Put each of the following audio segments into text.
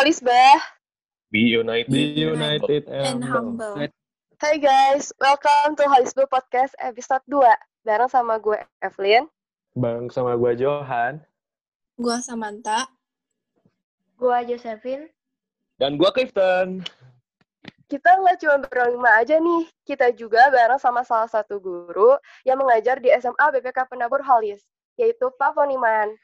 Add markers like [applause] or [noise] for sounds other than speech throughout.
Holisbah. Be united. Be united and and humble. Hai guys, welcome to Holisbah Podcast episode 2. Bareng sama gue Evelyn. Bang sama gua Johan. Gua Samantha. Gua Josephine. Dan gua Clifton. Kita nggak cuma berlima aja nih, kita juga bareng sama salah satu guru yang mengajar di SMA BPK Penabur Holis, yaitu Pak Poniman.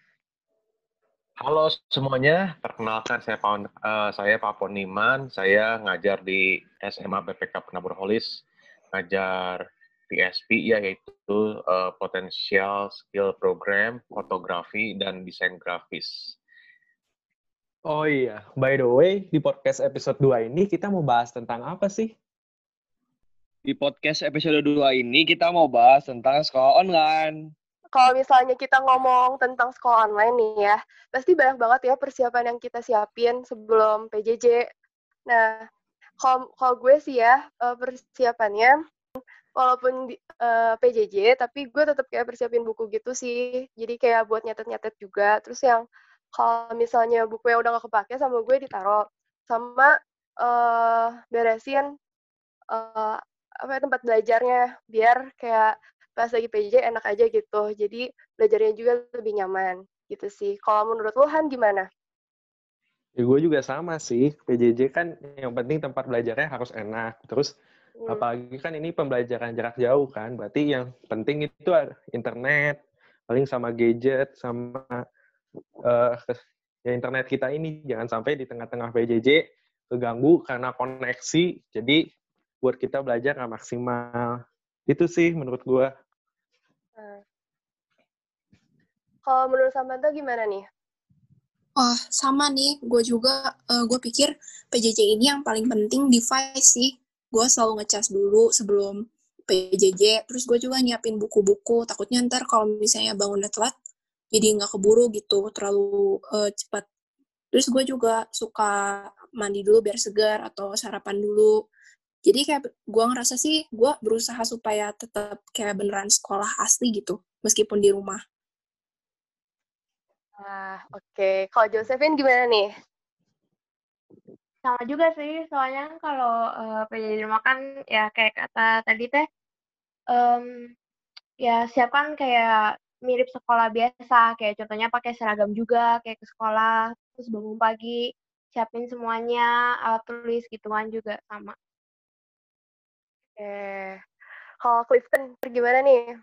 Halo semuanya, perkenalkan saya Pak eh, saya Pak Poniman, saya ngajar di SMA BPK Penabur Holis, ngajar PSP ya yaitu eh, Potential Skill Program, Fotografi dan Desain Grafis. Oh iya, by the way, di podcast episode 2 ini kita mau bahas tentang apa sih? Di podcast episode 2 ini kita mau bahas tentang sekolah online. Kalau misalnya kita ngomong tentang sekolah online nih ya, pasti banyak banget ya persiapan yang kita siapin sebelum PJJ. Nah, kalau gue sih ya eh, persiapannya walaupun di, eh, PJJ, tapi gue tetap kayak persiapin buku gitu sih. Jadi kayak buat nyatet-nyatet juga. Terus yang kalau misalnya buku yang udah gak kepake sama gue ditaruh. Sama eh beresin eh, apa ya, tempat belajarnya biar kayak pas lagi PJJ enak aja gitu. Jadi belajarnya juga lebih nyaman gitu sih. Kalau menurut lu Han gimana? Ya, gue juga sama sih. PJJ kan yang penting tempat belajarnya harus enak. Terus Hmm. apalagi kan ini pembelajaran jarak jauh kan. Berarti yang penting itu internet, paling sama gadget, sama eh, ya internet kita ini. Jangan sampai di tengah-tengah PJJ keganggu karena koneksi. Jadi buat kita belajar nggak maksimal. Itu sih menurut gue. Kalau menurut Samantha gimana nih? Wah, sama nih. Gue juga, eh, gue pikir PJJ ini yang paling penting device sih. Gue selalu ngecas dulu sebelum PJJ. Terus gue juga nyiapin buku-buku. Takutnya ntar kalau misalnya bangunnya telat, jadi nggak keburu gitu, terlalu eh, cepat. Terus gue juga suka mandi dulu biar segar atau sarapan dulu. Jadi kayak gue ngerasa sih, gue berusaha supaya tetap kayak beneran sekolah asli gitu, meskipun di rumah. Ah, oke. Kalau Josephine gimana nih? Sama juga sih, soalnya kalau eh, PJJ di rumah kan ya kayak kata tadi teh, em, ya siapkan kayak mirip sekolah biasa, kayak contohnya pakai seragam juga, kayak ke sekolah, terus bangun pagi, siapin semuanya, alat tulis gituan juga sama. Oke. Kalau Clifton gimana nih?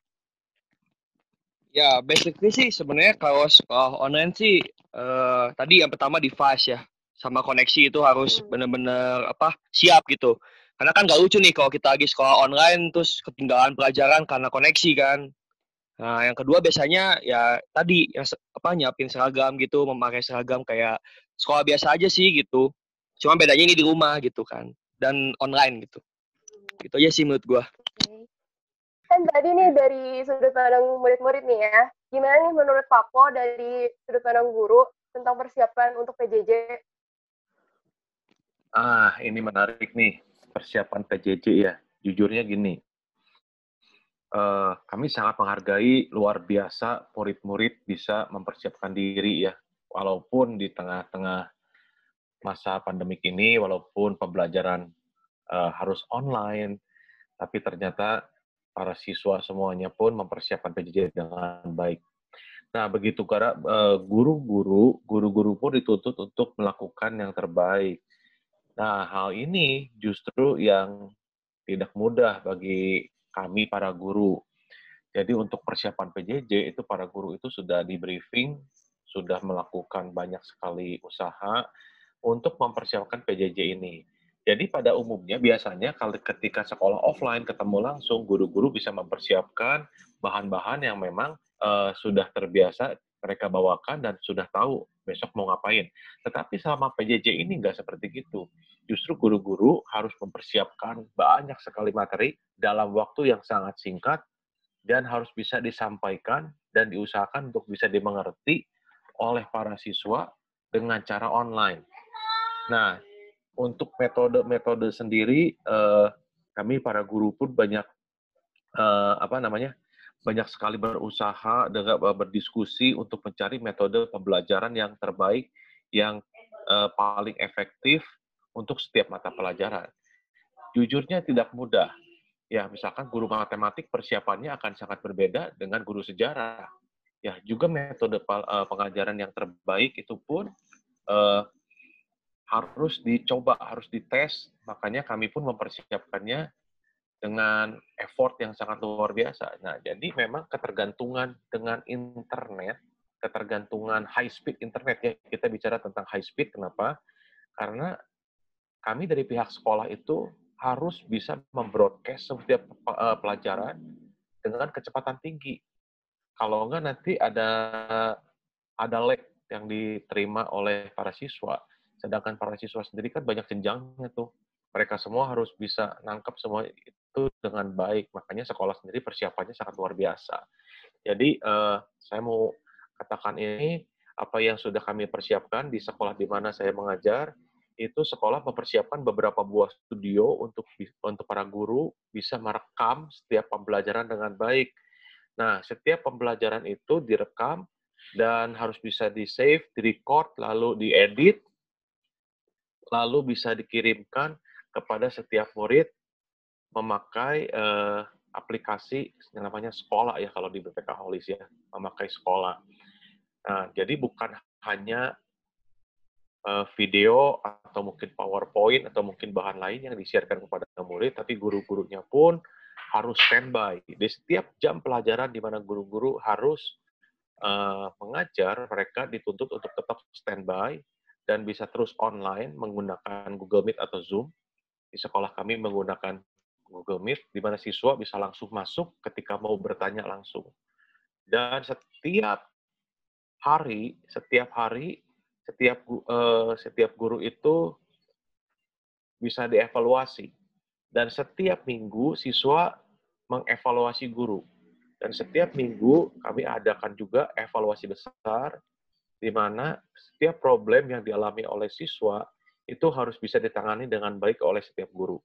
Ya, basically sih sebenarnya kalau sekolah online sih eh, tadi yang pertama device ya, sama koneksi itu harus Hmm. bener-bener apa siap gitu. Karena kan gak lucu nih kalau kita lagi sekolah online terus ketinggalan pelajaran karena koneksi kan. Nah, yang kedua biasanya ya tadi yang apa nyiapin seragam gitu, memakai seragam kayak sekolah biasa aja sih gitu. Cuma bedanya ini di rumah gitu kan dan online gitu. Gitu aja sih menurut gua. Oke. Kan tadi nih dari sudut pandang murid-murid nih ya, gimana nih menurut Papo dari sudut pandang guru tentang persiapan untuk PJJ? Ah, ini menarik nih, persiapan PJJ ya. Jujurnya gini, eh, kami sangat menghargai luar biasa murid-murid bisa mempersiapkan diri ya, walaupun di tengah-tengah masa pandemik ini, walaupun pembelajaran eh, harus online, tapi ternyata para siswa semuanya pun mempersiapkan PJJ dengan baik. Nah, begitu karena eh, guru-guru, guru-guru pun dituntut untuk melakukan yang terbaik. Nah, hal ini justru yang tidak mudah bagi kami para guru. Jadi untuk persiapan PJJ itu para guru itu sudah di briefing, sudah melakukan banyak sekali usaha untuk mempersiapkan PJJ ini. Jadi pada umumnya biasanya kalau ketika sekolah offline ketemu langsung guru-guru bisa mempersiapkan bahan-bahan yang memang eh, sudah terbiasa mereka bawakan dan sudah tahu besok mau ngapain. Tetapi selama PJJ ini nggak seperti itu. Justru guru-guru harus mempersiapkan banyak sekali materi dalam waktu yang sangat singkat dan harus bisa disampaikan dan diusahakan untuk bisa dimengerti oleh para siswa dengan cara online. Nah, untuk metode-metode sendiri, eh, kami para guru pun banyak eh, apa namanya banyak sekali berusaha dengan berdiskusi untuk mencari metode pembelajaran yang terbaik yang uh, paling efektif untuk setiap mata pelajaran. Jujurnya tidak mudah. Ya, misalkan guru matematik persiapannya akan sangat berbeda dengan guru sejarah. Ya, juga metode uh, pengajaran yang terbaik itu pun uh, harus dicoba, harus dites. Makanya kami pun mempersiapkannya dengan effort yang sangat luar biasa. Nah, jadi memang ketergantungan dengan internet, ketergantungan high speed internet ya. Kita bicara tentang high speed kenapa? Karena kami dari pihak sekolah itu harus bisa membroadcast setiap uh, pelajaran dengan kecepatan tinggi. Kalau enggak nanti ada ada lag yang diterima oleh para siswa. Sedangkan para siswa sendiri kan banyak jenjangnya tuh. Mereka semua harus bisa nangkep semua itu dengan baik. Makanya sekolah sendiri persiapannya sangat luar biasa. Jadi uh, saya mau katakan ini apa yang sudah kami persiapkan di sekolah di mana saya mengajar itu sekolah mempersiapkan beberapa buah studio untuk untuk para guru bisa merekam setiap pembelajaran dengan baik. Nah, setiap pembelajaran itu direkam dan harus bisa di-save, di-record, lalu diedit, lalu bisa dikirimkan kepada setiap murid memakai uh, aplikasi yang namanya sekolah ya kalau di BPK Holis ya, memakai sekolah. Nah, jadi bukan hanya uh, video atau mungkin PowerPoint atau mungkin bahan lain yang disiarkan kepada murid, tapi guru-gurunya pun harus standby. Di setiap jam pelajaran di mana guru-guru harus uh, mengajar, mereka dituntut untuk tetap standby dan bisa terus online menggunakan Google Meet atau Zoom. Di sekolah kami menggunakan Google Meet, di mana siswa bisa langsung masuk ketika mau bertanya langsung. Dan setiap hari, setiap hari, setiap uh, setiap guru itu bisa dievaluasi. Dan setiap minggu siswa mengevaluasi guru. Dan setiap minggu kami adakan juga evaluasi besar di mana setiap problem yang dialami oleh siswa itu harus bisa ditangani dengan baik oleh setiap guru.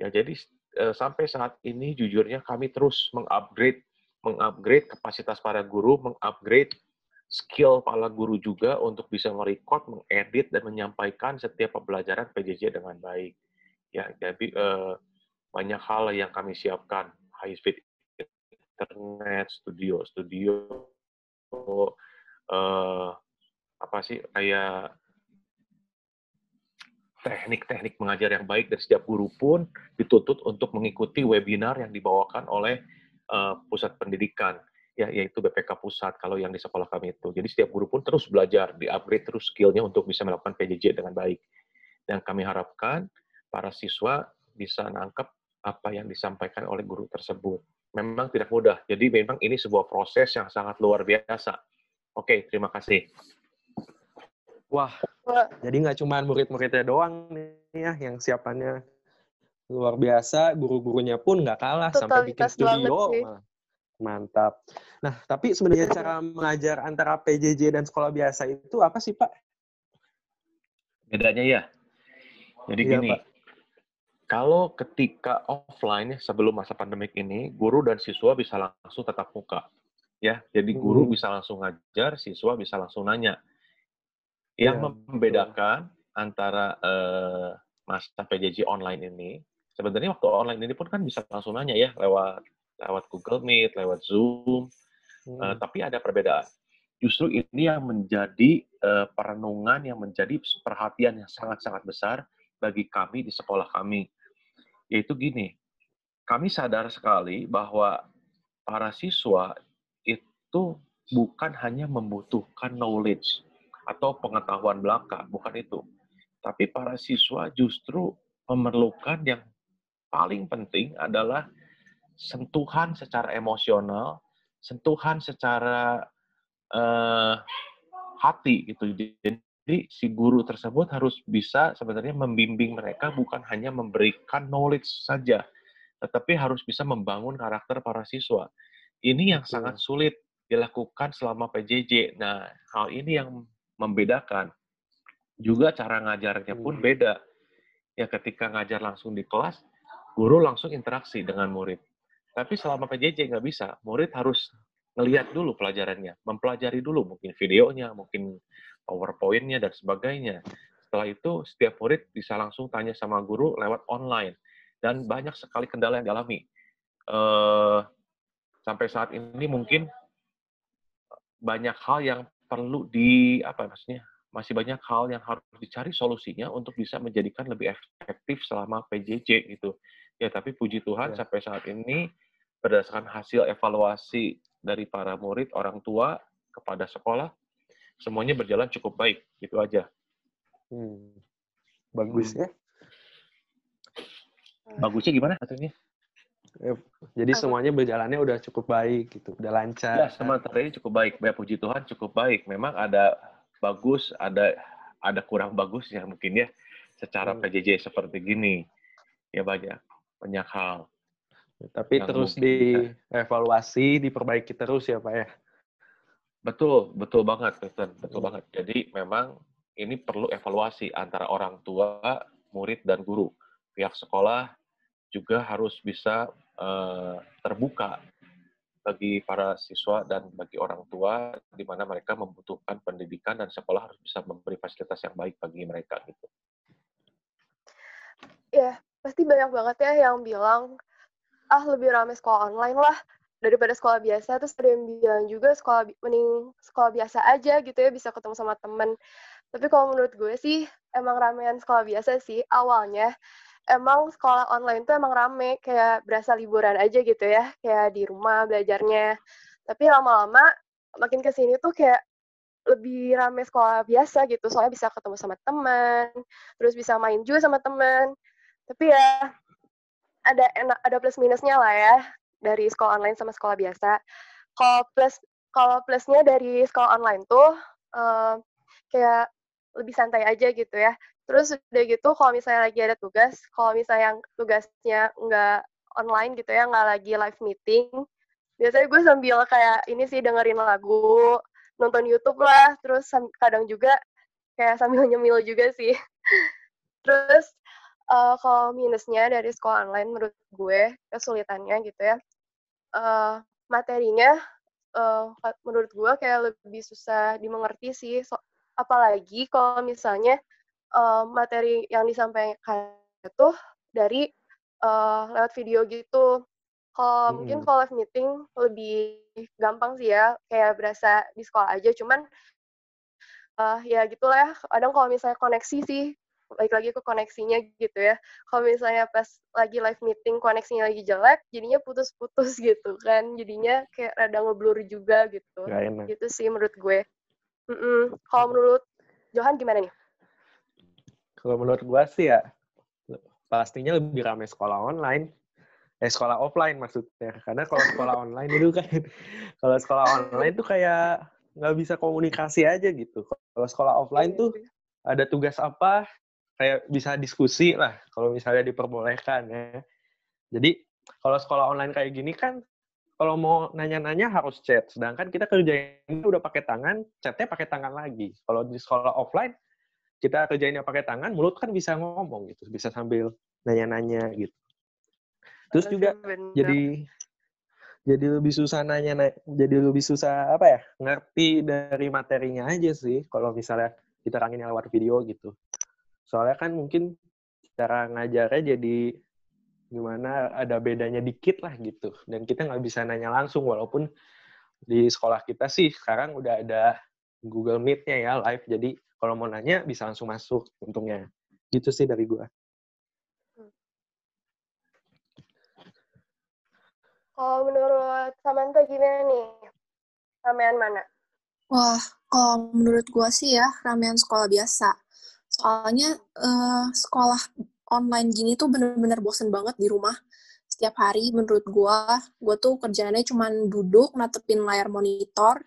Ya, jadi eh, sampai saat ini jujurnya kami terus mengupgrade mengupgrade kapasitas para guru, mengupgrade skill para guru juga untuk bisa merecord, mengedit dan menyampaikan setiap pembelajaran PJJ dengan baik. Ya, jadi eh, banyak hal yang kami siapkan, high speed internet, studio, studio, eh, apa sih kayak teknik-teknik mengajar yang baik dari setiap guru pun dituntut untuk mengikuti webinar yang dibawakan oleh uh, pusat pendidikan ya yaitu BPK pusat kalau yang di sekolah kami itu. Jadi setiap guru pun terus belajar, di-upgrade terus skillnya untuk bisa melakukan PJJ dengan baik. Dan kami harapkan para siswa bisa nangkep apa yang disampaikan oleh guru tersebut. Memang tidak mudah. Jadi memang ini sebuah proses yang sangat luar biasa. Oke, terima kasih. Wah, jadi nggak cuma murid-muridnya doang nih ya yang siapannya luar biasa, guru-gurunya pun nggak kalah sampai bikin studio. Mantap. Nah, tapi sebenarnya cara mengajar antara PJJ dan sekolah biasa itu apa sih, Pak? Bedanya ya. Jadi iya, gini, Pak. kalau ketika offline sebelum masa pandemik ini, guru dan siswa bisa langsung tetap muka. Ya, jadi guru hmm. bisa langsung ngajar, siswa bisa langsung nanya yang ya, membedakan betul. antara uh, masa PJJ online ini, sebenarnya waktu online ini pun kan bisa langsung nanya ya lewat lewat Google Meet, lewat Zoom, hmm. uh, tapi ada perbedaan. Justru ini yang menjadi uh, perenungan, yang menjadi perhatian yang sangat-sangat besar bagi kami di sekolah kami. Yaitu gini, kami sadar sekali bahwa para siswa itu bukan hanya membutuhkan knowledge, atau pengetahuan belaka, bukan itu. Tapi para siswa justru memerlukan yang paling penting adalah sentuhan secara emosional, sentuhan secara uh, hati gitu. Jadi si guru tersebut harus bisa sebenarnya membimbing mereka bukan hanya memberikan knowledge saja, tetapi harus bisa membangun karakter para siswa. Ini yang sangat sulit dilakukan selama PJJ. Nah, hal ini yang membedakan. Juga cara ngajarnya pun hmm. beda. Ya ketika ngajar langsung di kelas, guru langsung interaksi dengan murid. Tapi selama PJJ nggak bisa, murid harus ngelihat dulu pelajarannya, mempelajari dulu mungkin videonya, mungkin PowerPoint-nya dan sebagainya. Setelah itu setiap murid bisa langsung tanya sama guru lewat online dan banyak sekali kendala yang dialami. Uh, sampai saat ini mungkin banyak hal yang perlu di apa maksudnya masih banyak hal yang harus dicari solusinya untuk bisa menjadikan lebih efektif selama PJJ gitu. Ya, tapi puji Tuhan ya. sampai saat ini berdasarkan hasil evaluasi dari para murid, orang tua kepada sekolah, semuanya berjalan cukup baik. Itu aja. Hmm. Bagus hmm. ya. Bagusnya gimana katanya? Ya, jadi semuanya berjalannya udah cukup baik gitu, udah lancar. Ya, sementara ini cukup baik. Ya, puji Tuhan cukup baik. Memang ada bagus, ada ada kurang bagus ya mungkin ya secara hmm. PJJ seperti gini. Ya banyak banyak hal. Tapi terus dievaluasi, diperbaiki terus ya Pak ya. Betul, betul banget, betul, betul hmm. banget. Jadi memang ini perlu evaluasi antara orang tua, murid dan guru. Pihak sekolah juga harus bisa uh, terbuka bagi para siswa dan bagi orang tua di mana mereka membutuhkan pendidikan dan sekolah harus bisa memberi fasilitas yang baik bagi mereka gitu. Ya, pasti banyak banget ya yang bilang ah lebih ramai sekolah online lah daripada sekolah biasa. Terus ada yang bilang juga sekolah mending sekolah biasa aja gitu ya bisa ketemu sama temen. Tapi kalau menurut gue sih emang ramean sekolah biasa sih awalnya emang sekolah online tuh emang rame kayak berasa liburan aja gitu ya kayak di rumah belajarnya. Tapi lama-lama makin ke sini tuh kayak lebih rame sekolah biasa gitu soalnya bisa ketemu sama teman terus bisa main juga sama teman. Tapi ya ada enak ada plus minusnya lah ya dari sekolah online sama sekolah biasa. Kalau plus kalau plusnya dari sekolah online tuh uh, kayak lebih santai aja gitu ya Terus udah gitu kalau misalnya lagi ada tugas, kalau misalnya yang tugasnya nggak online gitu ya, nggak lagi live meeting, biasanya gue sambil kayak ini sih dengerin lagu, nonton YouTube lah, terus kadang juga kayak sambil [laughs] nyemil juga sih. terus uh, kalau minusnya dari sekolah online menurut gue kesulitannya gitu ya, uh, materinya uh, menurut gue kayak lebih susah dimengerti sih, so, apalagi kalau misalnya uh, materi yang disampaikan itu dari uh, lewat video gitu. Kalau hmm. mungkin kalau live meeting lebih gampang sih ya, kayak berasa di sekolah aja. Cuman uh, ya gitulah ya. Kadang kalau misalnya koneksi sih, baik lagi ke koneksinya gitu ya. Kalau misalnya pas lagi live meeting koneksinya lagi jelek, jadinya putus-putus [laughs] gitu kan. Jadinya kayak rada ngeblur juga gitu. Gitu sih menurut gue. Mm -mm. Kalau menurut Johan gimana nih? Kalau menurut gua sih ya pastinya lebih ramai sekolah online. Eh sekolah offline maksudnya. Karena kalau sekolah online itu kan [laughs] kalau sekolah online tuh kayak nggak bisa komunikasi aja gitu. Kalau sekolah offline tuh ada tugas apa kayak bisa diskusi lah kalau misalnya diperbolehkan ya. Jadi kalau sekolah online kayak gini kan kalau mau nanya-nanya harus chat. Sedangkan kita kerjain udah pakai tangan chatnya pakai tangan lagi. Kalau di sekolah offline kita kerjainnya pakai tangan, mulut kan bisa ngomong gitu, bisa sambil nanya-nanya gitu. Terus juga jadi jadi lebih susah nanya, jadi lebih susah apa ya ngerti dari materinya aja sih kalau misalnya kita kangen lewat video gitu. Soalnya kan mungkin cara ngajarnya jadi gimana ada bedanya dikit lah gitu dan kita nggak bisa nanya langsung walaupun di sekolah kita sih sekarang udah ada Google Meet-nya ya live jadi kalau mau nanya bisa langsung masuk untungnya. Gitu sih dari gue kalau menurut Samantha gimana nih? Ramean mana? Wah kalau menurut gue sih ya ramean sekolah biasa. Soalnya uh, sekolah online gini tuh bener-bener bosen banget di rumah. Setiap hari menurut gue gue tuh kerjanya cuma duduk natepin layar monitor.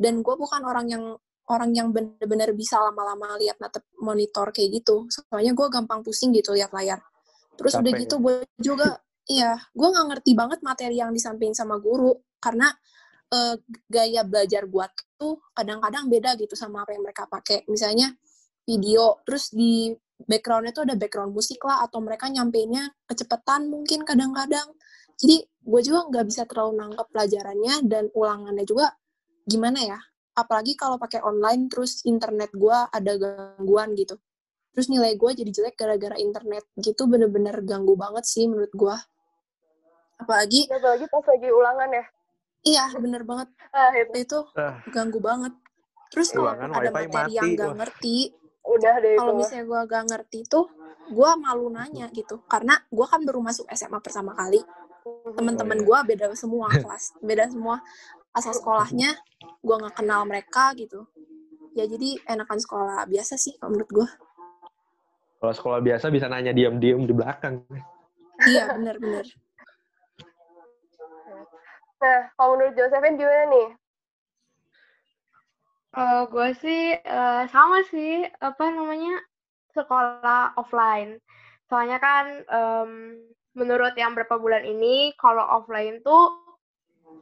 Dan gue bukan orang yang orang yang bener-bener bisa lama-lama lihat natep monitor kayak gitu. Soalnya gue gampang pusing gitu lihat layar. Terus Capek udah gitu ya? gue juga, iya, gue nggak ngerti banget materi yang disampaikan sama guru karena uh, gaya belajar gue tuh kadang-kadang beda gitu sama apa yang mereka pakai. Misalnya video, terus di backgroundnya tuh ada background musik lah atau mereka nyampeinnya kecepatan mungkin kadang-kadang. Jadi gue juga nggak bisa terlalu nangkep pelajarannya dan ulangannya juga gimana ya. Apalagi kalau pakai online terus internet gue ada gangguan gitu. Terus nilai gue jadi jelek gara-gara internet gitu bener-bener ganggu banget sih menurut gue. Apalagi Ya, apalagi pas lagi ulangan ya. iya bener banget Ah, itu itu Ah. ganggu banget. Terus kalau ada wifi materi yang mati, gak wah. ngerti, udah deh kalau misalnya gue gak ngerti tuh, gue malu nanya gitu. Karena gue kan baru masuk SMA pertama kali. Temen-temen Oh, iya. gue beda semua [laughs] kelas, beda semua asal sekolahnya. Gue nggak kenal mereka gitu. Ya jadi enakan sekolah biasa sih kalau menurut gue. Kalau sekolah biasa bisa nanya diam-diam di belakang. Iya bener-bener. Nah, kalau menurut Josephine gimana nih? Kalau gue sih eh, sama sih apa namanya sekolah offline. Soalnya kan em, menurut yang berapa bulan ini kalau offline tuh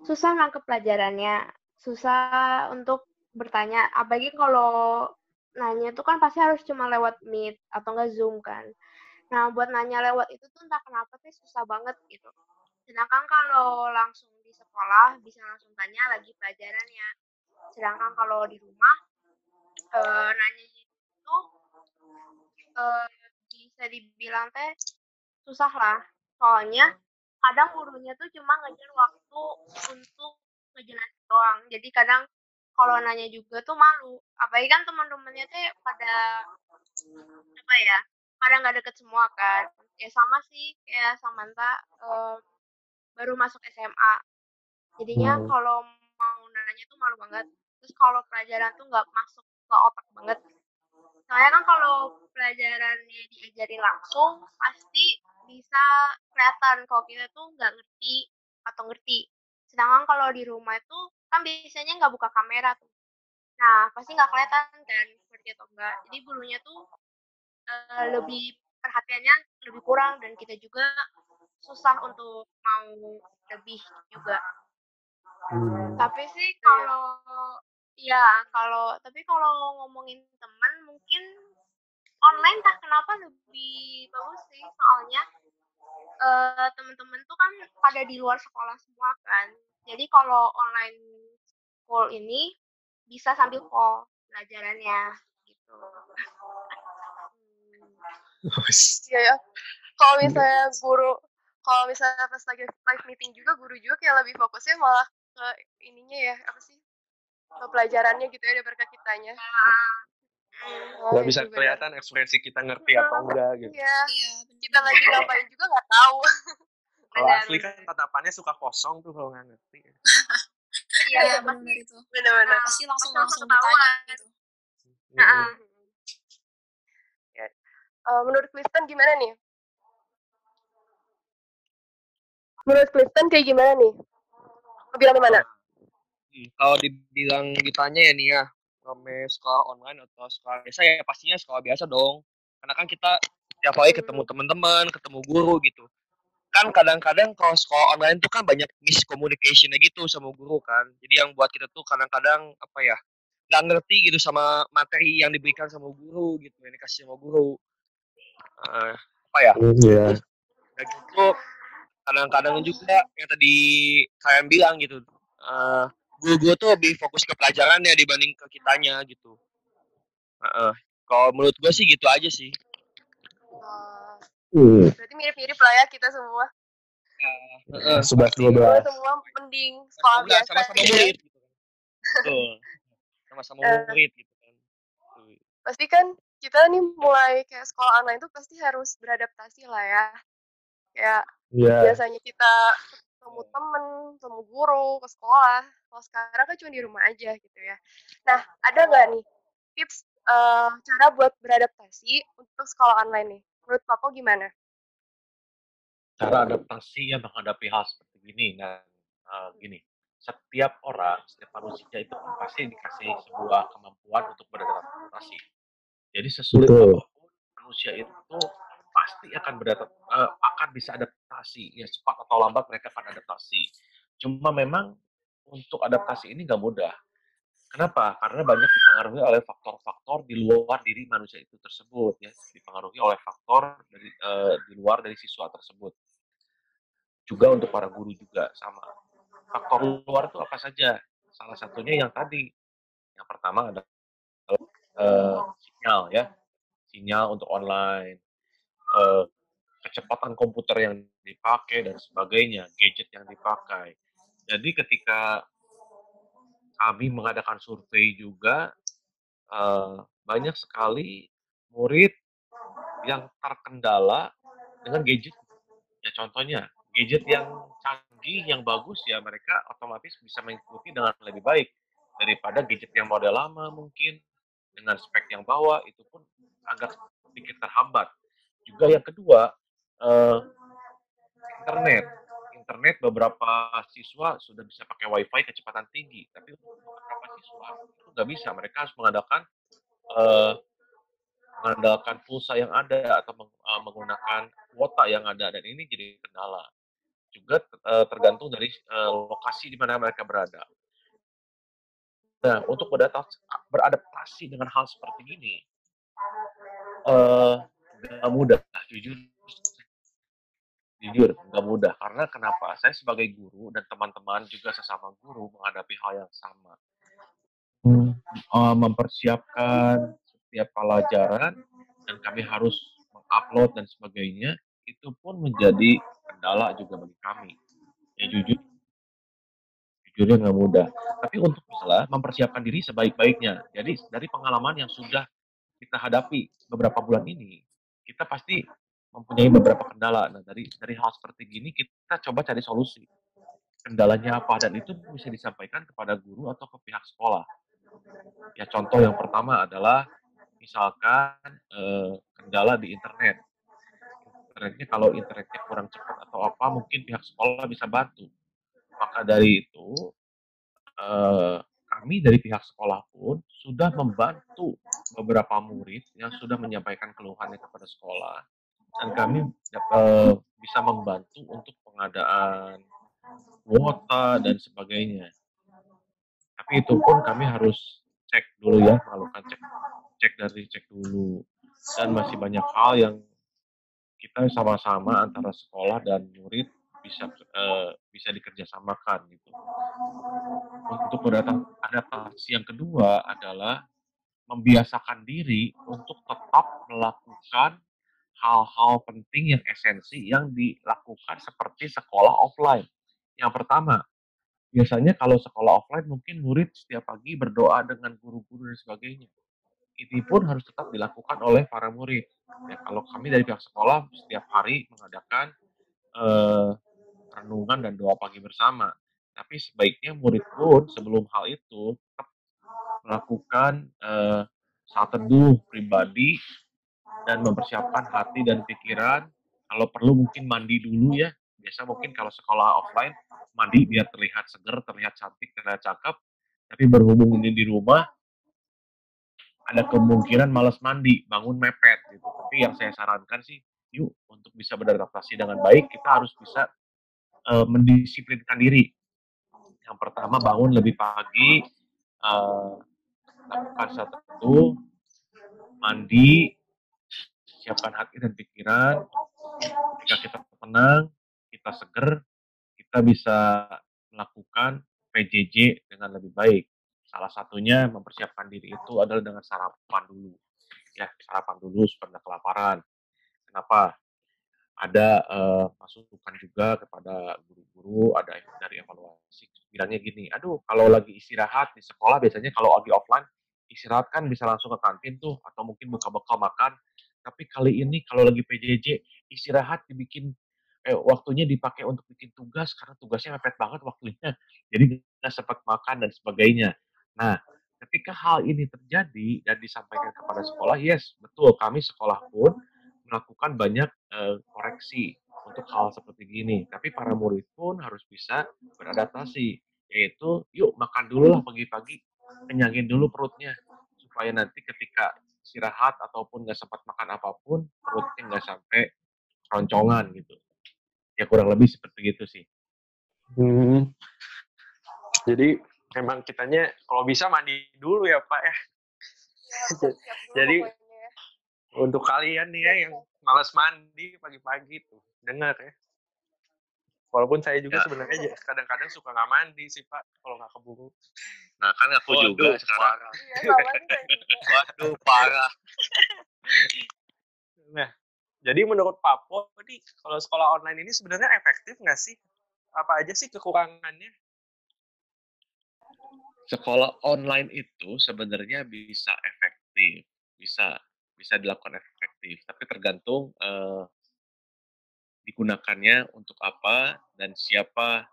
susah nangkep pelajarannya, susah untuk bertanya. Apalagi kalau nanya tuh kan pasti harus cuma lewat Meet atau enggak Zoom kan. Nah, buat nanya lewat itu tuh entah kenapa sih susah banget gitu. Sedangkan kalau langsung di sekolah bisa langsung tanya lagi pelajarannya. Sedangkan kalau di rumah eh nanya itu eh, bisa dibilang teh susah lah. Soalnya kadang gurunya tuh cuma ngejar waktu untuk ngejelasin doang. Jadi kadang kalau nanya juga tuh malu. Apalagi kan teman-temannya tuh pada apa ya? Pada nggak deket semua kan. Ya sama sih kayak Samantha eh, baru masuk SMA. Jadinya Hmm. kalau mau nanya tuh malu banget. Terus kalau pelajaran tuh nggak masuk ke otak banget. Soalnya kan kalau pelajarannya diajarin langsung, pasti bisa kelihatan kalau kita tuh nggak ngerti atau ngerti. Sedangkan kalau di rumah itu kan biasanya nggak buka kamera tuh. Nah, pasti nggak kelihatan kan ngerti atau enggak. Jadi gurunya tuh eh, lebih perhatiannya lebih kurang dan kita juga susah untuk mau lebih juga. Hmm. Tapi sih kalau ya kalau tapi kalau ngomongin teman mungkin online tak kenapa lebih bagus sih soalnya eh teman-teman tuh kan pada di luar sekolah semua kan. Jadi kalau online call ini bisa sambil call pelajarannya gitu. Iya ya. Kalau misalnya guru, kalau misalnya pas lagi live meeting juga, guru juga kayak lebih fokusnya malah ke ininya ya, apa sih? Ke pelajarannya gitu ya, daripada kitanya. Hmm. Oh, Nggak iya bisa juga ya. kelihatan ekspresi kita ngerti atau enggak gitu. Iya, Iya, kita lagi ngapain juga nggak tahu. [laughs] Kalau asli kan tatapannya suka kosong tuh kalau nggak ngerti. Iya, Iya, pasti benar itu. Benar-benar. Pasti langsung pasti langsung langsung ditanya ketahuan. gitu. Heeh. Ya. Eh, menurut Kristen gimana nih? Menurut Kristen kayak gimana nih? Lebih mana? Hmm, kalau dibilang ditanya ya nih ya, rame sekolah online atau sekolah biasa ya pastinya sekolah biasa dong. Karena kan kita tiap hari ketemu teman-teman, ketemu guru gitu. Kan kadang-kadang kalau sekolah online tuh kan banyak miscommunication gitu sama guru kan. Jadi yang buat kita tuh kadang-kadang apa ya, nggak ngerti gitu sama materi yang diberikan sama guru gitu, yang dikasih sama guru. Eh, apa ya? Iya. Udah gitu kadang-kadang juga yang tadi kalian bilang gitu eh guru-guru tuh lebih fokus ke pelajarannya dibanding ke kitanya gitu Heeh. kalau menurut gue sih gitu aja sih Oh, berarti mirip-mirip lah ya kita semua. Heeh. Sebelas dua Kita belas. semua mending sekolah Enggak, biasa. sama-sama gitu ya. murid gitu kan Betul. [laughs] sama-sama Eh. murid gitu kan. Pasti kan kita nih mulai kayak sekolah online tuh pasti harus beradaptasi lah ya. Kayak Iya. biasanya kita ketemu temen, ketemu guru, ke sekolah. Kalau sekarang kan cuma di rumah aja gitu ya. Nah, ada nggak nih tips eh, cara buat beradaptasi untuk sekolah online nih? Menurut Papa gimana? cara adaptasi ya menghadapi hal seperti ini dan uh, gini setiap orang setiap manusia itu kan pasti dikasih sebuah kemampuan untuk beradaptasi jadi sesulit apa pun manusia itu pasti akan beradap uh, akan bisa adaptasi ya cepat atau lambat mereka akan adaptasi cuma memang untuk adaptasi ini nggak mudah Kenapa? Karena banyak dipengaruhi oleh faktor-faktor di luar diri manusia itu tersebut, ya, dipengaruhi oleh faktor dari eh, di luar dari siswa tersebut. juga untuk para guru juga sama. Faktor luar itu apa saja? Salah satunya yang tadi. Yang pertama adalah uh, sinyal ya, sinyal untuk online, uh, kecepatan komputer yang dipakai dan sebagainya, gadget yang dipakai. Jadi ketika kami mengadakan survei juga, uh, banyak sekali murid yang terkendala dengan gadget. Ya contohnya, gadget yang canggih, yang bagus ya mereka otomatis bisa mengikuti dengan lebih baik daripada gadget yang model lama mungkin dengan spek yang bawah itu pun agak sedikit terhambat. Juga yang kedua, uh, internet. Internet beberapa siswa sudah bisa pakai wifi kecepatan tinggi, tapi beberapa siswa itu nggak bisa. Mereka harus mengadakan uh, mengandalkan pulsa yang ada atau uh, menggunakan kuota yang ada dan ini jadi kendala. Juga tergantung dari lokasi di mana mereka berada. Nah, untuk beradaptasi dengan hal seperti ini, gak mudah, jujur. Jujur, gak mudah. Karena kenapa? Saya sebagai guru dan teman-teman juga sesama guru menghadapi hal yang sama. Uh, mempersiapkan setiap pelajaran dan kami harus mengupload dan sebagainya, itu pun menjadi kendala juga bagi kami. Ya jujur, jujurnya nggak mudah. Tapi untuk misalnya mempersiapkan diri sebaik-baiknya. Jadi dari pengalaman yang sudah kita hadapi beberapa bulan ini, kita pasti mempunyai beberapa kendala. Nah dari dari hal seperti gini kita coba cari solusi. Kendalanya apa dan itu bisa disampaikan kepada guru atau ke pihak sekolah. Ya contoh yang pertama adalah misalkan eh, kendala di internet. Internetnya kalau internetnya kurang cepat atau apa mungkin pihak sekolah bisa bantu maka dari itu, eh, kami dari pihak sekolah pun sudah membantu beberapa murid yang sudah menyampaikan keluhannya kepada sekolah dan kami eh, bisa membantu untuk pengadaan kuota dan sebagainya. Tapi itu pun kami harus cek dulu ya, melakukan cek cek dari cek dulu. Dan masih banyak hal yang kita sama-sama antara sekolah dan murid bisa uh, bisa dikerjasamakan gitu. Untuk adaptasi yang kedua adalah membiasakan diri untuk tetap melakukan hal-hal penting yang esensi yang dilakukan seperti sekolah offline. Yang pertama, biasanya kalau sekolah offline mungkin murid setiap pagi berdoa dengan guru-guru dan sebagainya. Ini pun harus tetap dilakukan oleh para murid. Ya, kalau kami dari pihak sekolah setiap hari mengadakan uh, renungan dan doa pagi bersama. Tapi sebaiknya murid pun sebelum hal itu tetap melakukan uh, saat teduh pribadi dan mempersiapkan hati dan pikiran. Kalau perlu mungkin mandi dulu ya. Biasa mungkin kalau sekolah offline mandi biar terlihat seger, terlihat cantik, terlihat cakep. Tapi berhubung ini di rumah, ada kemungkinan males mandi, bangun mepet gitu. Tapi yang saya sarankan sih, yuk untuk bisa beradaptasi dengan baik, kita harus bisa uh, mendisiplinkan diri. Yang pertama bangun lebih pagi, uh, lakukan satu, mandi, siapkan hati dan pikiran. Jika kita tenang, kita seger, kita bisa melakukan PJJ dengan lebih baik. Salah satunya mempersiapkan diri itu adalah dengan sarapan dulu. Ya, sarapan dulu supaya kelaparan. Kenapa? Ada uh, masukan juga kepada guru-guru, ada dari evaluasi bilangnya gini, aduh kalau lagi istirahat di sekolah biasanya kalau lagi offline istirahat kan bisa langsung ke kantin tuh atau mungkin buka bekal makan. Tapi kali ini kalau lagi PJJ istirahat dibikin eh, waktunya dipakai untuk bikin tugas karena tugasnya mepet banget waktunya. [laughs] Jadi nggak sempat makan dan sebagainya. Nah, ketika hal ini terjadi dan disampaikan kepada sekolah, yes betul kami sekolah pun melakukan banyak uh, koreksi untuk hal seperti gini. Tapi para murid pun harus bisa beradaptasi, yaitu yuk makan dulu lah pagi-pagi, kenyangin dulu perutnya, supaya nanti ketika istirahat ataupun nggak sempat makan apa pun, perutnya nggak sampai roncongan gitu. Ya kurang lebih seperti itu sih. Hmm. Jadi memang kitanya kalau bisa mandi dulu ya Pak ya. Jadi untuk kalian nih ya yang malas mandi pagi-pagi tuh, dengar ya. Walaupun saya juga Ya. sebenarnya kadang-kadang suka nggak mandi sih Pak kalau nggak keburu. Nah, kan aku Waduh, juga sekarang. parah. Iya. [laughs] Waduh, parah. [laughs] Nah, jadi menurut Pak Po, nih, kalau sekolah online ini sebenarnya efektif nggak sih? Apa aja sih kekurangannya? Sekolah online itu sebenarnya bisa efektif, bisa bisa dilakukan efektif, tapi tergantung eh, digunakannya untuk apa dan siapa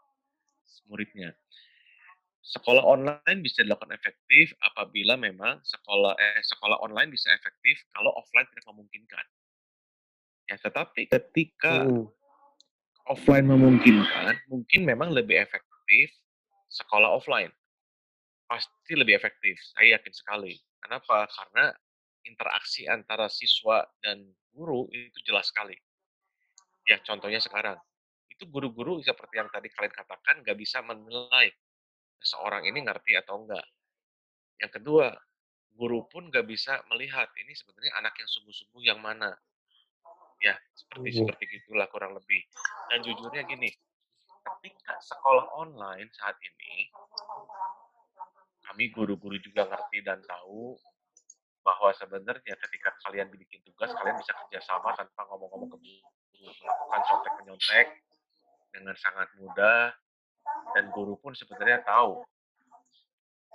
muridnya. Sekolah online bisa dilakukan efektif apabila memang sekolah eh, sekolah online bisa efektif kalau offline tidak memungkinkan. Ya, tetapi ketika Hmm. offline memungkinkan, mungkin memang lebih efektif sekolah offline. Pasti lebih efektif, saya yakin sekali. Kenapa? Karena interaksi antara siswa dan guru itu jelas sekali. Ya, contohnya sekarang. Itu guru-guru seperti yang tadi kalian katakan nggak bisa menilai seorang ini ngerti atau enggak. Yang kedua, guru pun nggak bisa melihat ini sebenarnya anak yang sungguh-sungguh yang mana. Ya, seperti Mhm. seperti gitulah kurang lebih. Dan jujurnya gini, ketika sekolah online saat ini, kami guru-guru juga ngerti dan tahu bahwa sebenarnya ketika kalian bikin tugas, kalian bisa kerjasama tanpa ngomong-ngomong ke guru, melakukan contek menyontek dengan sangat mudah, dan guru pun sebenarnya tahu.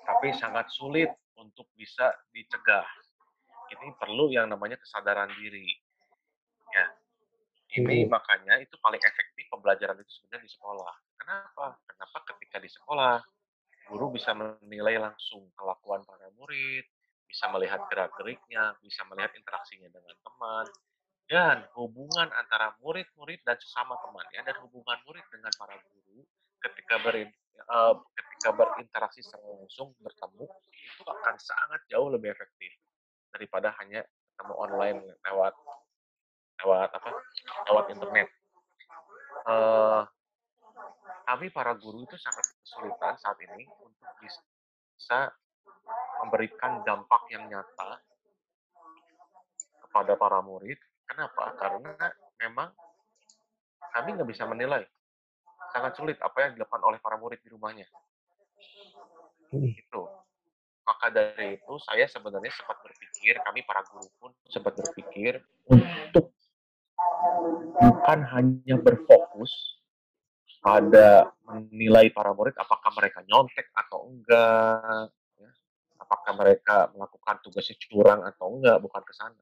Tapi sangat sulit untuk bisa dicegah. Ini perlu yang namanya kesadaran diri. Ya, ini Mhm. makanya itu paling efektif pembelajaran itu sebenarnya di sekolah. Kenapa? Kenapa ketika di sekolah guru bisa menilai langsung kelakuan para murid, bisa melihat gerak-geriknya, bisa melihat interaksinya dengan teman, dan hubungan antara murid-murid dan sesama temannya dan hubungan murid dengan para guru ketika eh, ketika berinteraksi secara langsung bertemu itu akan sangat jauh lebih efektif daripada hanya ketemu online lewat lewat apa lewat internet. Eh, kami para guru itu sangat kesulitan saat ini untuk bisa memberikan dampak yang nyata kepada para murid. Kenapa? Karena memang kami nggak bisa menilai. Sangat sulit apa yang dilakukan oleh para murid di rumahnya. Hmm. Itu. Maka dari itu saya sebenarnya sempat berpikir, kami para guru pun sempat berpikir untuk bukan hanya berfokus pada menilai para murid apakah mereka nyontek atau enggak. Apakah mereka melakukan tugasnya curang atau enggak, bukan ke sana.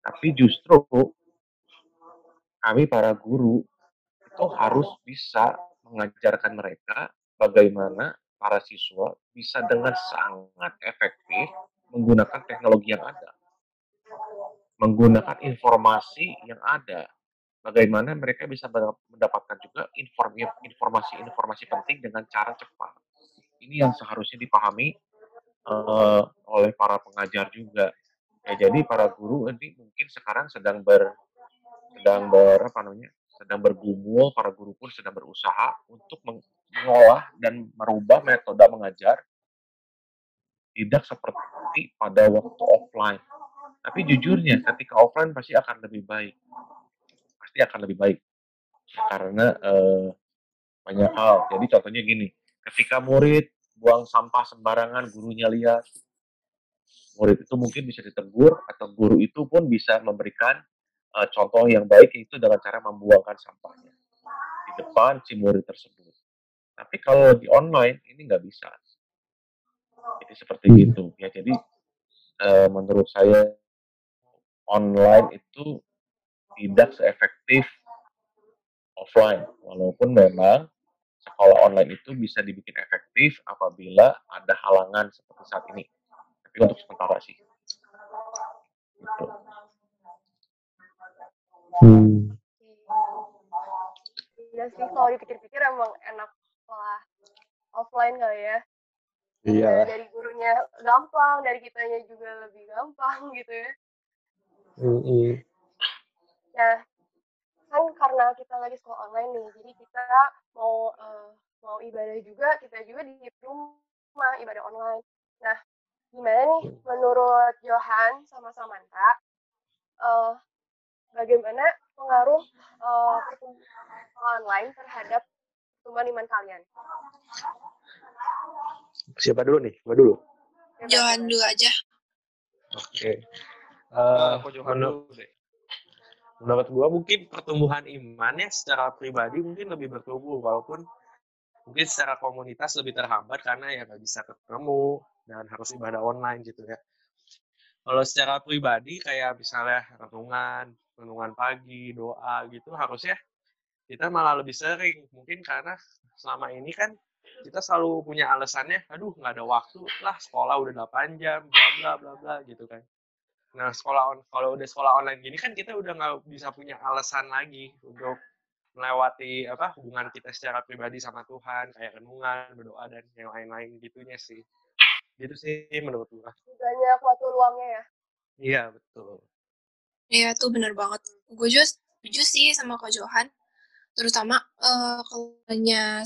Tapi justru kami para guru itu harus bisa mengajarkan mereka bagaimana para siswa bisa dengan sangat efektif menggunakan teknologi yang ada. Menggunakan informasi yang ada. Bagaimana mereka bisa mendapatkan juga informasi-informasi penting dengan cara cepat. Ini yang seharusnya dipahami uh, oleh para pengajar juga. Ya, jadi para guru ini mungkin sekarang sedang ber sedang ber apa namanya sedang bergumul para guru pun sedang berusaha untuk mengolah dan merubah metode mengajar tidak seperti pada waktu offline. Tapi jujurnya ketika offline pasti akan lebih baik, pasti akan lebih baik karena eh, banyak hal. Jadi contohnya gini, ketika murid buang sampah sembarangan, gurunya lihat, murid itu mungkin bisa ditegur atau guru itu pun bisa memberikan uh, contoh yang baik itu dengan cara membuangkan sampahnya di depan si murid tersebut. Tapi kalau di online ini nggak bisa. Jadi seperti Hmm. itu ya. Jadi uh, menurut saya online itu tidak seefektif offline. Walaupun memang sekolah online itu bisa dibikin efektif apabila ada halangan seperti saat ini. Tapi untuk sementara sih. Gitu. Hmm. Iya sih, kalau dipikir-pikir emang enak sekolah offline kali ya. Iya. Ya, dari gurunya gampang, dari kitanya juga lebih gampang [laughs] gitu ya. Mm-mm. Nah, kan karena kita lagi sekolah online nih, jadi kita mau eh, mau ibadah juga, kita juga di rumah ibadah online. Nah, gimana nih menurut Johan sama Samantha, eh, bagaimana pengaruh uh, online terhadap pertumbuhan iman kalian? Siapa dulu nih? Gua dulu. Johan dulu aja. Oke. Okay. Uh, menurut, menurut gua mungkin pertumbuhan imannya secara pribadi mungkin lebih bertumbuh walaupun mungkin secara komunitas lebih terhambat karena ya nggak bisa ketemu dan harus ibadah online gitu ya. Kalau secara pribadi kayak misalnya renungan, renungan pagi, doa gitu harusnya kita malah lebih sering mungkin karena selama ini kan kita selalu punya alasannya aduh nggak ada waktu lah sekolah udah 8 jam bla bla bla bla gitu kan nah sekolah on kalau udah sekolah online gini kan kita udah nggak bisa punya alasan lagi untuk melewati apa hubungan kita secara pribadi sama Tuhan kayak renungan berdoa dan yang lain-lain gitunya sih. Gitu sih menurut gua. Banyak waktu luangnya ya? Iya betul. Iya tuh bener banget. Gue juga setuju sih sama Kak Johan. Terutama uh, kalau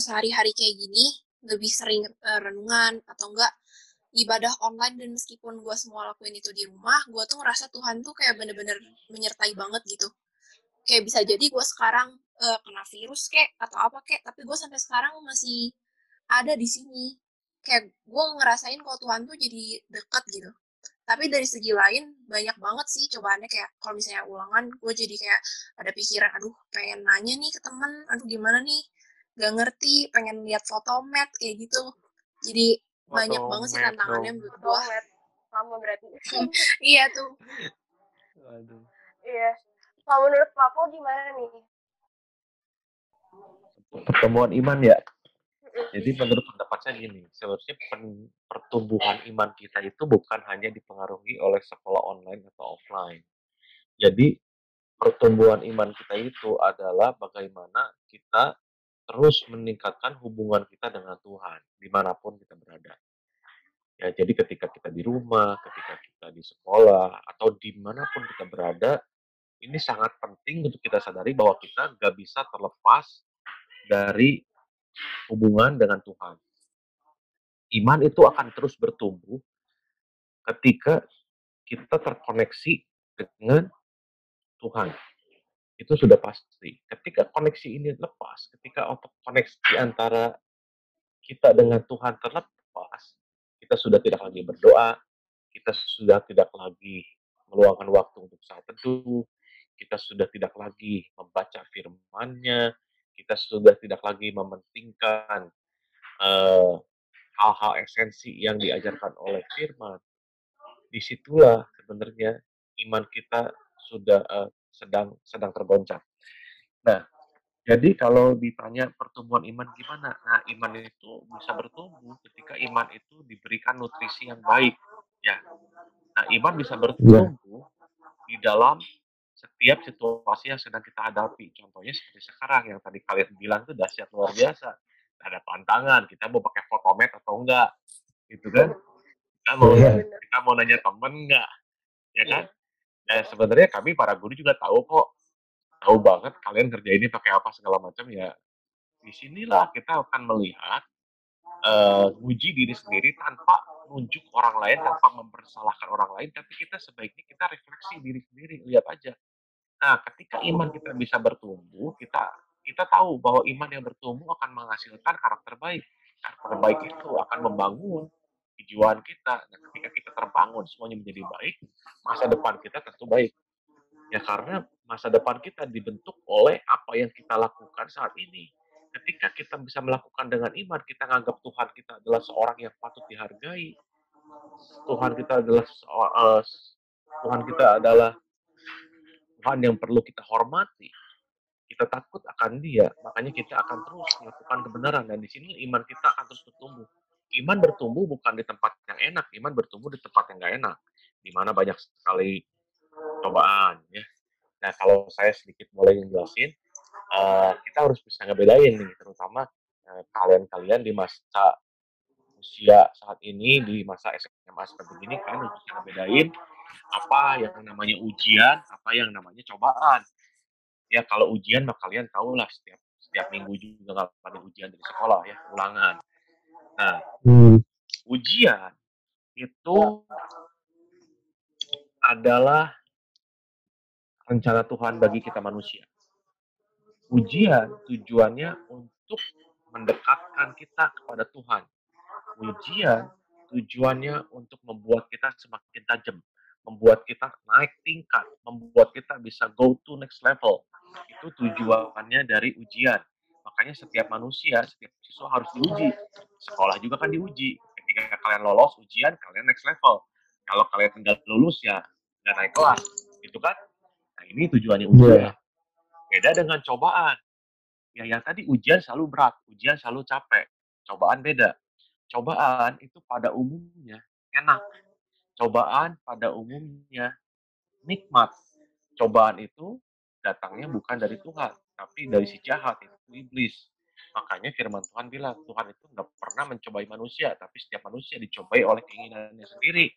sehari-hari kayak gini lebih sering uh, renungan atau enggak ibadah online dan meskipun gue semua lakuin itu di rumah gue tuh ngerasa Tuhan tuh kayak bener-bener menyertai banget gitu. Kayak bisa jadi gue sekarang uh, kena virus kayak atau apa kayak tapi gue sampai sekarang masih ada di sini. Kayak gue ngerasain kalau Tuhan tuh jadi deket gitu. Tapi dari segi lain banyak banget sih cobaannya kayak kalau misalnya ulangan gue jadi kayak ada pikiran aduh pengen nanya nih ke temen aduh gimana nih? Gak ngerti pengen lihat fotomet kayak gitu. Jadi Banyak banget sih tantangannya menurut gue sama berarti. [laughs] Iya tuh. Aduh. iya. Kalau menurut Papo gimana nih? Pertemuan iman ya? Jadi menurut pendapat saya gini, seharusnya pertumbuhan iman kita itu bukan hanya dipengaruhi oleh sekolah online atau offline. Jadi pertumbuhan iman kita itu adalah bagaimana kita terus meningkatkan hubungan kita dengan Tuhan di mana pun kita berada. Ya, jadi ketika kita di rumah, ketika kita di sekolah, atau di mana pun kita berada, ini sangat penting untuk kita sadari bahwa kita nggak bisa terlepas dari hubungan dengan Tuhan. Iman itu akan terus bertumbuh ketika kita terkoneksi dengan Tuhan. Itu sudah pasti. Ketika koneksi ini lepas, ketika koneksi antara kita dengan Tuhan terlepas, kita sudah tidak lagi berdoa, kita sudah tidak lagi meluangkan waktu untuk saat teduh, kita sudah tidak lagi membaca firman-Nya, kita sudah tidak lagi mementingkan hal hal-hal esensi yang diajarkan oleh firman. Di situlah sebenarnya iman kita sudah uh, sedang sedang tergoncang. Nah, jadi kalau ditanya pertumbuhan iman gimana? Nah, iman itu bisa bertumbuh ketika iman itu diberikan nutrisi yang baik, ya. Nah, iman bisa iya. bertumbuh di dalam setiap situasi yang sedang kita hadapi. Contohnya seperti sekarang yang tadi kalian bilang itu dahsyat luar biasa. Ada tantangan, kita mau pakai fotomet atau enggak, gitu kan? Kita mau yeah. kita mau nanya temen enggak, ya kan? Dan sebenarnya kami para guru juga tahu kok, tahu banget kalian kerja ini pakai apa segala macam ya. Di sinilah kita akan melihat uh, uji diri sendiri tanpa menunjuk orang lain tanpa mempersalahkan orang lain tapi kita sebaiknya kita refleksi diri sendiri lihat aja nah ketika iman kita bisa bertumbuh kita kita tahu bahwa iman yang bertumbuh akan menghasilkan karakter baik karakter baik itu akan membangun kejiwaan kita dan ketika kita terbangun semuanya menjadi baik masa depan kita tentu baik ya karena masa depan kita dibentuk oleh apa yang kita lakukan saat ini ketika kita bisa melakukan dengan iman, kita menganggap Tuhan kita adalah seorang yang patut dihargai. Tuhan kita adalah uh, Tuhan kita adalah Tuhan yang perlu kita hormati. Kita takut akan Dia, makanya kita akan terus melakukan kebenaran dan di sini iman kita akan terus bertumbuh. Iman bertumbuh bukan di tempat yang enak, iman bertumbuh di tempat yang gak enak, di mana banyak sekali cobaan ya. Nah, kalau saya sedikit mulai jelasin, uh, kita harus bisa ngebedain nih, terutama uh, kalian-kalian di masa usia saat ini di masa SMA seperti ini kan harus bisa ngebedain apa yang namanya ujian, apa yang namanya cobaan. Ya kalau ujian kalian tahu lah setiap setiap minggu juga nggak pada ujian dari sekolah ya ulangan. Nah hmm. ujian itu adalah rencana Tuhan bagi kita manusia. Ujian tujuannya untuk mendekatkan kita kepada Tuhan. Ujian tujuannya untuk membuat kita semakin tajam, membuat kita naik tingkat, membuat kita bisa go to next level. Itu tujuannya dari ujian. Makanya setiap manusia, setiap siswa harus diuji. Sekolah juga kan diuji. Ketika kalian lolos ujian, kalian next level. Kalau kalian tinggal lulus ya nggak naik kelas, gitu kan? Nah ini tujuannya ujian. Yeah. Beda dengan cobaan. Ya yang tadi ujian selalu berat, ujian selalu capek. Cobaan beda. Cobaan itu pada umumnya enak. Cobaan pada umumnya nikmat. Cobaan itu datangnya bukan dari Tuhan, tapi dari si jahat, itu iblis. Makanya firman Tuhan bilang, Tuhan itu nggak pernah mencobai manusia, tapi setiap manusia dicobai oleh keinginannya sendiri.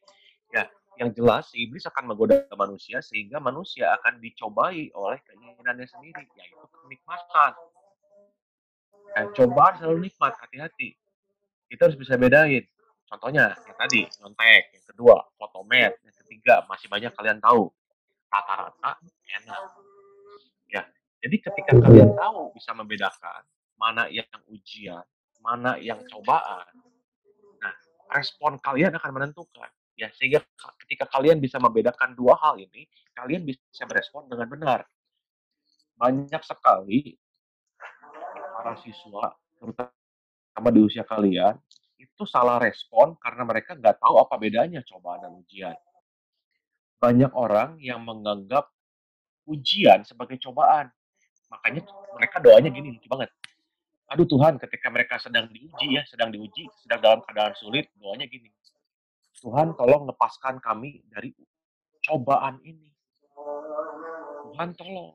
Ya, yang jelas iblis akan menggoda manusia sehingga manusia akan dicobai oleh keinginannya sendiri, yaitu kenikmatan. Dan cobaan selalu nikmat, hati-hati kita harus bisa bedain. Contohnya, yang tadi, nyontek. Yang kedua, fotomet. Yang ketiga, masih banyak kalian tahu. Rata-rata enak. Jadi ketika kalian tahu bisa membedakan mana yang ujian, mana yang cobaan, nah respon kalian akan menentukan. Ya, sehingga ketika kalian bisa membedakan dua hal ini, kalian bisa berespon dengan benar. Banyak sekali para siswa, terutama di usia kalian itu salah respon karena mereka nggak tahu apa bedanya cobaan dan ujian. Banyak orang yang menganggap ujian sebagai cobaan. Makanya mereka doanya gini, lucu banget. Aduh Tuhan, ketika mereka sedang diuji ya, sedang diuji, sedang dalam keadaan sulit, doanya gini. Tuhan tolong lepaskan kami dari cobaan ini. Tuhan tolong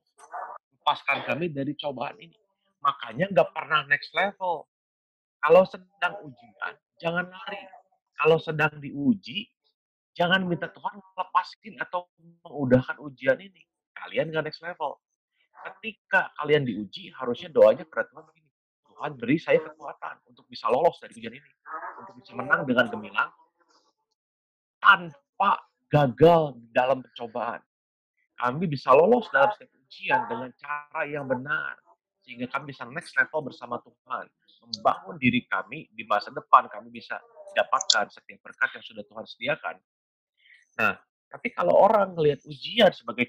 lepaskan kami dari cobaan ini. Makanya nggak pernah next level. Kalau sedang ujian, jangan lari. Kalau sedang diuji, jangan minta Tuhan lepasin atau mengudahkan ujian ini. Kalian nggak next level. Ketika kalian diuji, harusnya doanya kepada Tuhan begini. Tuhan beri saya kekuatan untuk bisa lolos dari ujian ini. Untuk bisa menang dengan gemilang tanpa gagal dalam percobaan. Kami bisa lolos dalam setiap ujian dengan cara yang benar. Sehingga kami bisa next level bersama Tuhan membangun diri kami di masa depan kami bisa dapatkan setiap berkat yang sudah Tuhan sediakan. Nah, tapi kalau orang melihat ujian sebagai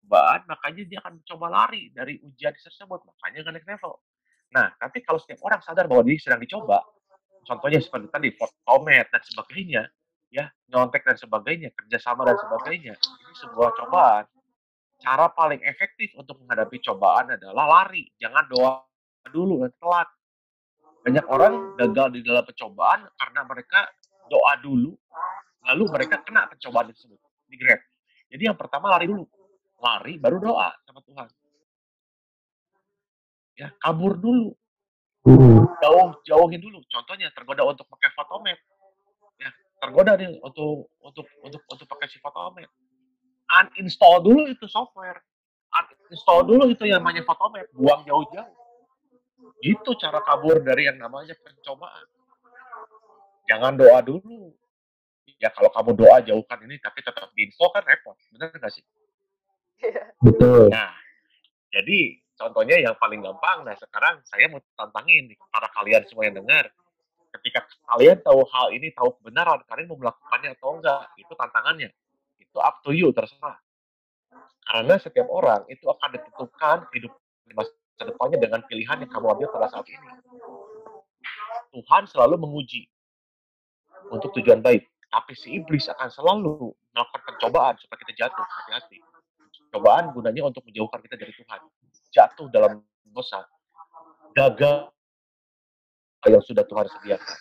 cobaan, makanya dia akan mencoba lari dari ujian tersebut, makanya nggak naik level. Nah, tapi kalau setiap orang sadar bahwa diri sedang dicoba, contohnya seperti tadi, fotomet dan sebagainya, ya, nyontek dan sebagainya, kerjasama dan sebagainya, ini sebuah cobaan. Cara paling efektif untuk menghadapi cobaan adalah lari, jangan doa dulu dan telat. Banyak orang gagal di dalam percobaan karena mereka doa dulu, lalu mereka kena percobaan tersebut, di grab. Jadi yang pertama lari dulu. Lari, baru doa sama Tuhan. Ya, kabur dulu. Jauh, jauhin dulu. Contohnya tergoda untuk pakai fotomet. Ya, tergoda nih untuk untuk untuk untuk pakai si fotomet. Uninstall dulu itu software. Uninstall dulu itu yang namanya fotomet. Buang jauh-jauh itu cara kabur dari yang namanya pencobaan. Jangan doa dulu. Ya kalau kamu doa jauhkan ini tapi tetap diinfo kan repot. Benar nggak sih? [laughs] Betul. Nah, jadi contohnya yang paling gampang. Nah sekarang saya mau tantangin para kalian semua yang dengar. Ketika kalian tahu hal ini, tahu kebenaran, kalian mau melakukannya atau enggak, itu tantangannya. Itu up to you, terserah. Karena setiap orang itu akan ditentukan hidup di masa depannya dengan pilihan yang kamu ambil pada saat ini. Tuhan selalu menguji untuk tujuan baik. Tapi si iblis akan selalu melakukan pencobaan supaya kita jatuh. Hati-hati. Cobaan gunanya untuk menjauhkan kita dari Tuhan. Jatuh dalam dosa. Gagal yang sudah Tuhan sediakan.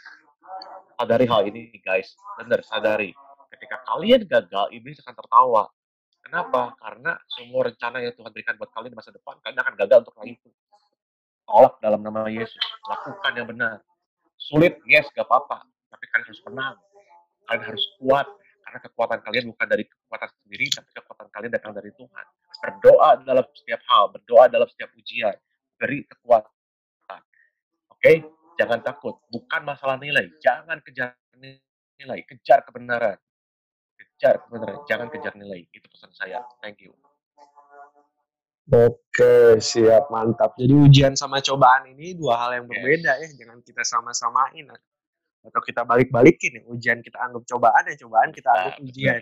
Sadari hal ini guys. Benar, sadari. Ketika kalian gagal, iblis akan tertawa. Kenapa? Karena semua rencana yang Tuhan berikan buat kalian di masa depan, kalian akan gagal untuk raih itu. Tolak dalam nama Yesus. Lakukan yang benar. Sulit, yes, gak apa-apa. Tapi kalian harus menang. Kalian harus kuat. Karena kekuatan kalian bukan dari kekuatan sendiri, kalian datang dari Tuhan. Berdoa dalam setiap hal. Berdoa dalam setiap ujian. Beri kekuatan. Oke? Okay? Jangan takut. Bukan masalah nilai. Jangan kejar nilai. Kejar kebenaran kejar kebenaran, jangan kejar nilai. Itu pesan saya. Thank you. Oke, siap, mantap. Jadi ujian sama cobaan ini dua hal yang berbeda ya, jangan kita sama-samain. Atau kita balik-balikin ya, ujian kita anggap cobaan ya, cobaan kita anggap Nah, ujian.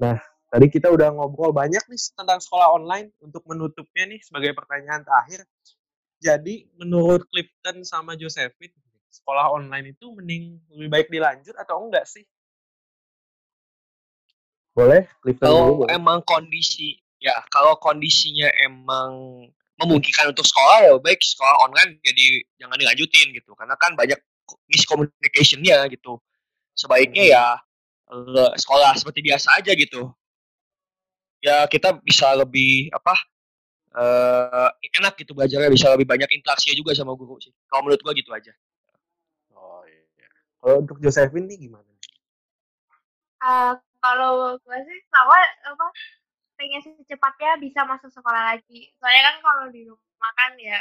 Nah, tadi kita udah ngobrol banyak nih tentang sekolah online. Untuk menutupnya nih sebagai pertanyaan terakhir. Jadi, menurut Clifton sama Josephine, sekolah online itu mending lebih baik dilanjut atau enggak sih? Boleh, Clifton dulu Kalau boleh. emang kondisi ya kalau kondisinya emang memungkinkan untuk sekolah ya baik sekolah online jadi jangan dilanjutin gitu karena kan banyak miscommunication-nya gitu. Sebaiknya ya eh, sekolah seperti biasa aja gitu. Ya kita bisa lebih apa eh enak gitu belajarnya bisa lebih banyak interaksi juga sama guru sih. Kalau menurut gua gitu aja. Oh iya. Kalau untuk Josephine nih gimana? Eh, kalau gue sih sama apa pengen secepatnya bisa masuk sekolah lagi. Soalnya kan kalau di rumah kan ya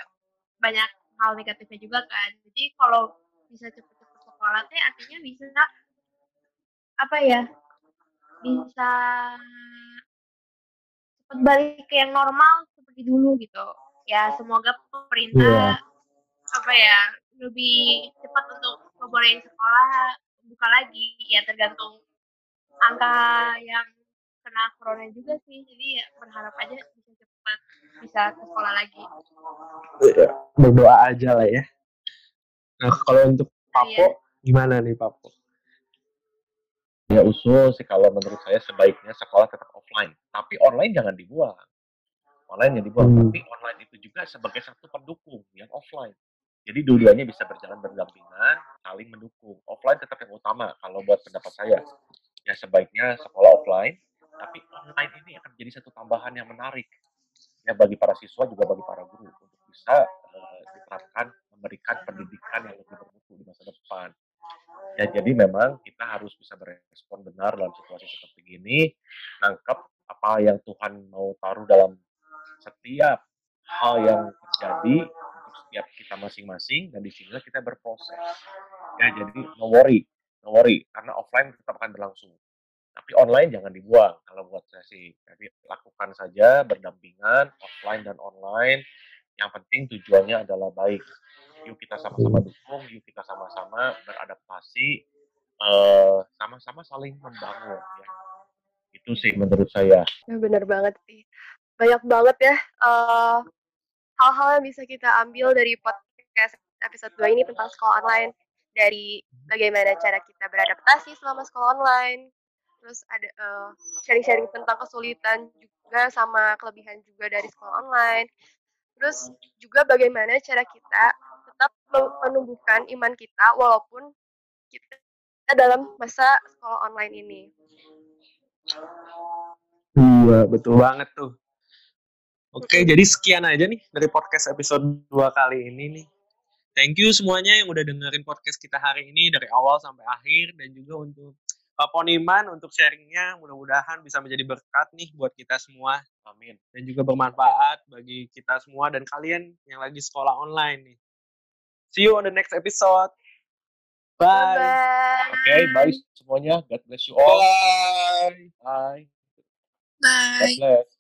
banyak hal negatifnya juga kan. Jadi kalau bisa cepet-cepet sekolah teh artinya bisa apa ya? Bisa cepet balik ke yang normal seperti dulu gitu. Ya semoga pemerintah apa ya lebih cepat untuk ngebolehin sekolah buka lagi ya tergantung angka yang kena corona juga sih jadi ya berharap aja bisa cepat bisa ke sekolah lagi Iya, Berdoa aja lah ya. Nah, kalau untuk Papo, Iya. gimana nih Papo? Ya usul sih kalau menurut saya sebaiknya sekolah tetap offline. Tapi online jangan dibuang. Online yang dibuang. Hmm. Tapi online itu juga sebagai satu pendukung yang offline. Jadi dua-duanya bisa berjalan berdampingan, saling mendukung. Offline tetap yang utama kalau buat pendapat saya. Ya sebaiknya sekolah offline, tapi online ini akan jadi satu tambahan yang menarik. Ya bagi para siswa juga bagi para guru untuk bisa eh, diterapkan memberikan pendidikan yang lebih bermutu di masa depan. Ya, jadi memang kita harus bisa berespon benar dalam situasi seperti ini, nangkep apa yang Tuhan mau taruh dalam setiap hal yang terjadi setiap kita masing-masing dan di sinilah kita berproses. Ya, jadi no worry, no worry karena offline tetap akan berlangsung. Tapi online jangan dibuang kalau buat saya sih. Jadi lakukan saja berdampingan offline dan online. Yang penting tujuannya adalah baik. Yuk kita sama-sama dukung, yuk kita sama-sama beradaptasi, eh, sama-sama saling membangun. Ya. Itu sih menurut saya. Ya, bener banget sih. Banyak banget ya eh, hal-hal yang bisa kita ambil dari podcast episode 2 ini tentang sekolah online. Dari bagaimana cara kita beradaptasi selama sekolah online. Terus ada eh, sharing-sharing tentang kesulitan juga sama kelebihan juga dari sekolah online. Terus juga bagaimana cara kita tetap men- menumbuhkan iman kita walaupun kita dalam masa sekolah online ini. Iya, betul banget tuh. Oke, jadi sekian aja nih dari podcast episode 2 kali ini nih. Thank you semuanya yang udah dengerin podcast kita hari ini dari awal sampai akhir dan juga untuk Pak Poniman untuk sharingnya mudah-mudahan bisa menjadi berkat nih buat kita semua Amin. dan juga bermanfaat bagi kita semua dan kalian yang lagi sekolah online nih. See you on the next episode. Bye. Oke, bye semuanya. God bless you all. Bye. Bye. Bye. God bless.